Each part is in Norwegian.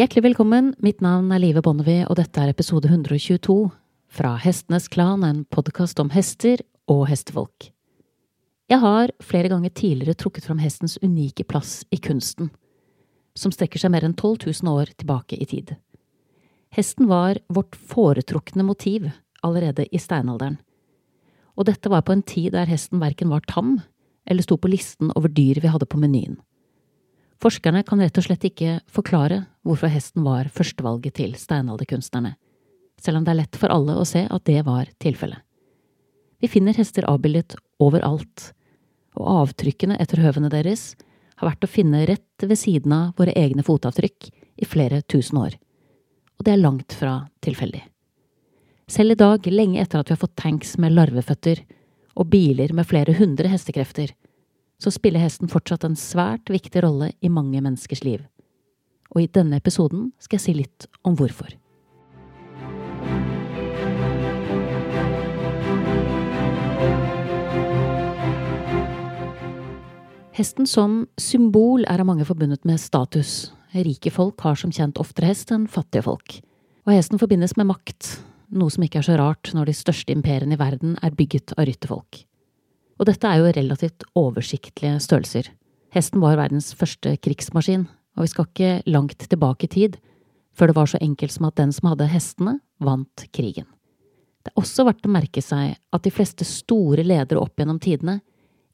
Hjertelig velkommen, mitt navn er Live Bonnevie, og dette er episode 122 fra Hestenes Klan, en podkast om hester og hestefolk. Jeg har flere ganger tidligere trukket fram hestens unike plass i kunsten, som strekker seg mer enn 12 000 år tilbake i tid. Hesten var vårt foretrukne motiv allerede i steinalderen, og dette var på en tid der hesten verken var tam eller sto på listen over dyr vi hadde på menyen. Forskerne kan rett og slett ikke forklare hvorfor hesten var førstevalget til steinalderkunstnerne, selv om det er lett for alle å se at det var tilfellet. Vi finner hester avbildet overalt, og avtrykkene etter høvene deres har vært å finne rett ved siden av våre egne fotavtrykk i flere tusen år, og det er langt fra tilfeldig. Selv i dag, lenge etter at vi har fått tanks med larveføtter og biler med flere hundre hestekrefter, så spiller hesten fortsatt en svært viktig rolle i mange menneskers liv. Og i denne episoden skal jeg si litt om hvorfor. Hesten som symbol er av mange forbundet med status. Rike folk har som kjent oftere hest enn fattige folk. Og hesten forbindes med makt, noe som ikke er så rart når de største imperiene i verden er bygget av rytterfolk. Og dette er jo relativt oversiktlige størrelser. Hesten var verdens første krigsmaskin, og vi skal ikke langt tilbake i tid før det var så enkelt som at den som hadde hestene, vant krigen. Det er også verdt å merke seg at de fleste store ledere opp gjennom tidene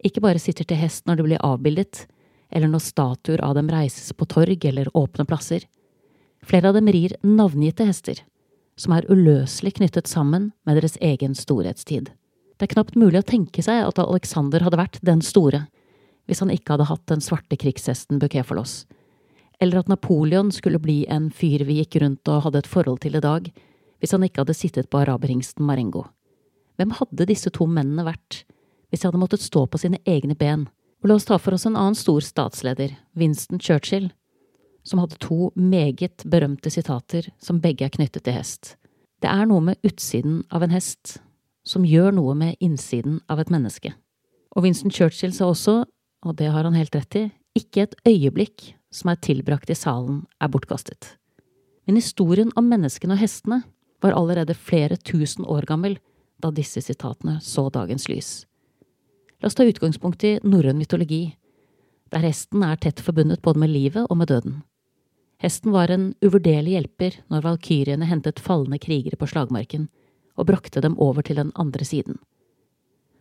ikke bare sitter til hest når de blir avbildet, eller når statuer av dem reises på torg eller åpne plasser. Flere av dem rir navngitte hester, som er uløselig knyttet sammen med deres egen storhetstid. Det er knapt mulig å tenke seg at Alexander hadde vært den store, hvis han ikke hadde hatt den svarte krigshesten Bukefalos, eller at Napoleon skulle bli en fyr vi gikk rundt og hadde et forhold til i dag, hvis han ikke hadde sittet på araberhingsten Marengo. Hvem hadde disse to mennene vært hvis de hadde måttet stå på sine egne ben? Og la oss ta for oss en annen stor statsleder, Winston Churchill, som hadde to meget berømte sitater som begge er knyttet til hest. Det er noe med utsiden av en hest som gjør noe med innsiden av et menneske. Og Winston Churchill sa også, og det har han helt rett i, ikke et øyeblikk som er tilbrakt i salen, er bortkastet. Men historien om menneskene og hestene var allerede flere tusen år gammel da disse sitatene så dagens lys. La oss ta utgangspunkt i norrøn mytologi, der hesten er tett forbundet både med livet og med døden. Hesten var en uvurderlig hjelper når valkyriene hentet falne krigere på slagmarken, og brakte dem over til den andre siden.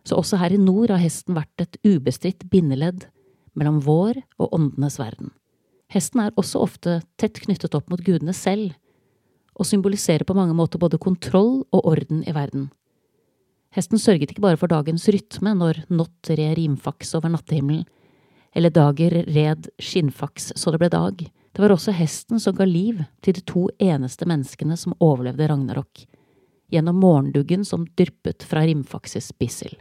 Så også her i nord har hesten vært et ubestridt bindeledd mellom vår og åndenes verden. Hesten er også ofte tett knyttet opp mot gudene selv, og symboliserer på mange måter både kontroll og orden i verden. Hesten sørget ikke bare for dagens rytme når Nott red rimfaks over nattehimmelen, eller Dager red skinnfaks så det ble dag. Det var også hesten som ga liv til de to eneste menneskene som overlevde Ragnarok, gjennom morgenduggen som dryppet fra Rimfakses bissel.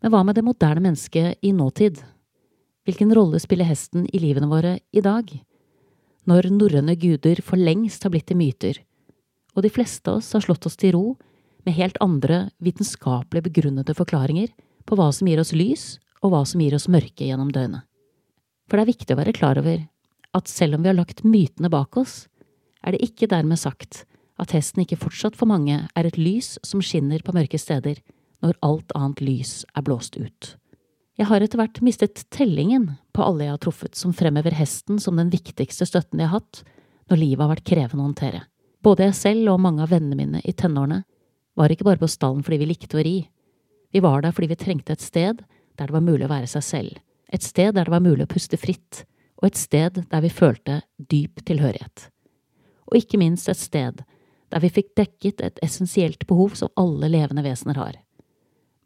Men hva med det moderne mennesket i nåtid? Hvilken rolle spiller hesten i livene våre i dag? Når norrøne guder for lengst har blitt til myter, og de fleste av oss har slått oss til ro med helt andre vitenskapelig begrunnede forklaringer på hva som gir oss lys, og hva som gir oss mørke gjennom døgnet. For det er viktig å være klar over at selv om vi har lagt mytene bak oss, er det ikke dermed sagt at hesten ikke fortsatt for mange er et lys som skinner på mørke steder når alt annet lys er blåst ut. Jeg har etter hvert mistet tellingen på alle jeg har truffet som fremhever hesten som den viktigste støtten jeg har hatt når livet har vært krevende å håndtere. Både jeg selv og mange av vennene mine i tenårene var ikke bare på stallen fordi vi likte å ri. Vi var der fordi vi trengte et sted der det var mulig å være seg selv, et sted der det var mulig å puste fritt, og et sted der vi følte dyp tilhørighet. Og ikke minst et sted der vi fikk dekket et essensielt behov som alle levende vesener har.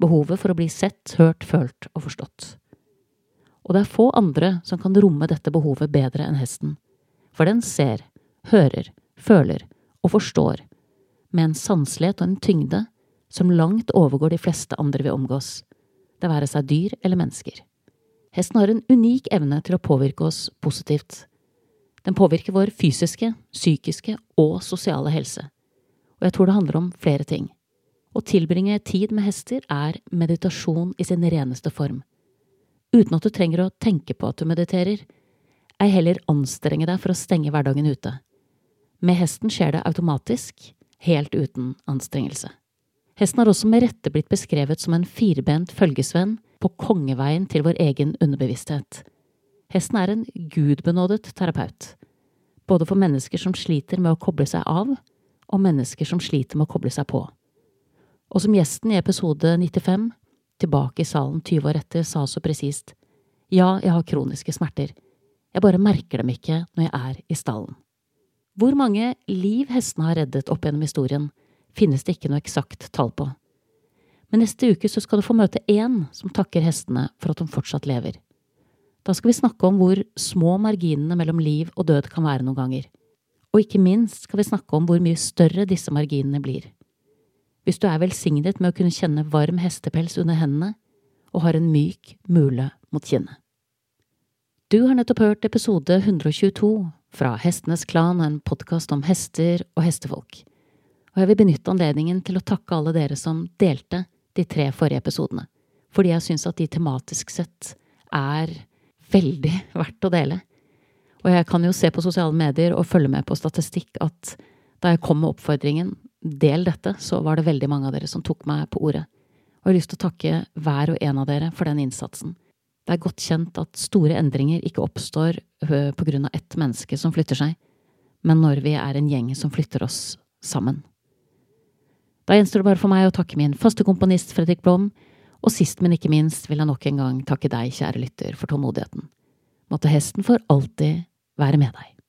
Behovet for å bli sett, hørt, følt og forstått. Og det er få andre som kan romme dette behovet bedre enn hesten, for den ser, hører, føler og forstår, med en sanselighet og en tyngde som langt overgår de fleste andre vi omgås, det være seg dyr eller mennesker. Hesten har en unik evne til å påvirke oss positivt den påvirker vår fysiske, psykiske og sosiale helse. Og jeg tror det handler om flere ting. Å tilbringe tid med hester er meditasjon i sin reneste form. Uten at du trenger å tenke på at du mediterer. Ei heller anstrenge deg for å stenge hverdagen ute. Med hesten skjer det automatisk, helt uten anstrengelse. Hesten har også med rette blitt beskrevet som en firbent følgesvenn på kongeveien til vår egen underbevissthet. Hesten er en gudbenådet terapeut, både for mennesker som sliter med å koble seg av, og mennesker som sliter med å koble seg på. Og som gjesten i episode 95, tilbake i salen 20 år etter, sa så presist, ja, jeg har kroniske smerter, jeg bare merker dem ikke når jeg er i stallen. Hvor mange liv hestene har reddet opp gjennom historien, finnes det ikke noe eksakt tall på. Men neste uke så skal du få møte én som takker hestene for at de fortsatt lever. Da skal vi snakke om hvor små marginene mellom liv og død kan være noen ganger. Og ikke minst skal vi snakke om hvor mye større disse marginene blir. Hvis du er velsignet med å kunne kjenne varm hestepels under hendene og har en myk mule mot kinnet. Du har nettopp hørt episode 122 fra Hestenes Klan, en podkast om hester og hestefolk. Og jeg vil benytte anledningen til å takke alle dere som delte de tre forrige episodene, fordi jeg syns at de tematisk sett er veldig verdt å dele. Og jeg kan jo se på sosiale medier og følge med på statistikk at da jeg kom med oppfordringen del dette, så var det veldig mange av dere som tok meg på ordet. Og jeg har lyst til å takke hver og en av dere for den innsatsen. Det er godt kjent at store endringer ikke oppstår på grunn av ett menneske som flytter seg, men når vi er en gjeng som flytter oss sammen. Da gjenstår det bare for meg å takke min faste komponist Fredrik Blom, og sist, men ikke minst vil jeg nok en gang takke deg, kjære lytter, for tålmodigheten. Måtte hesten for alltid være med deg.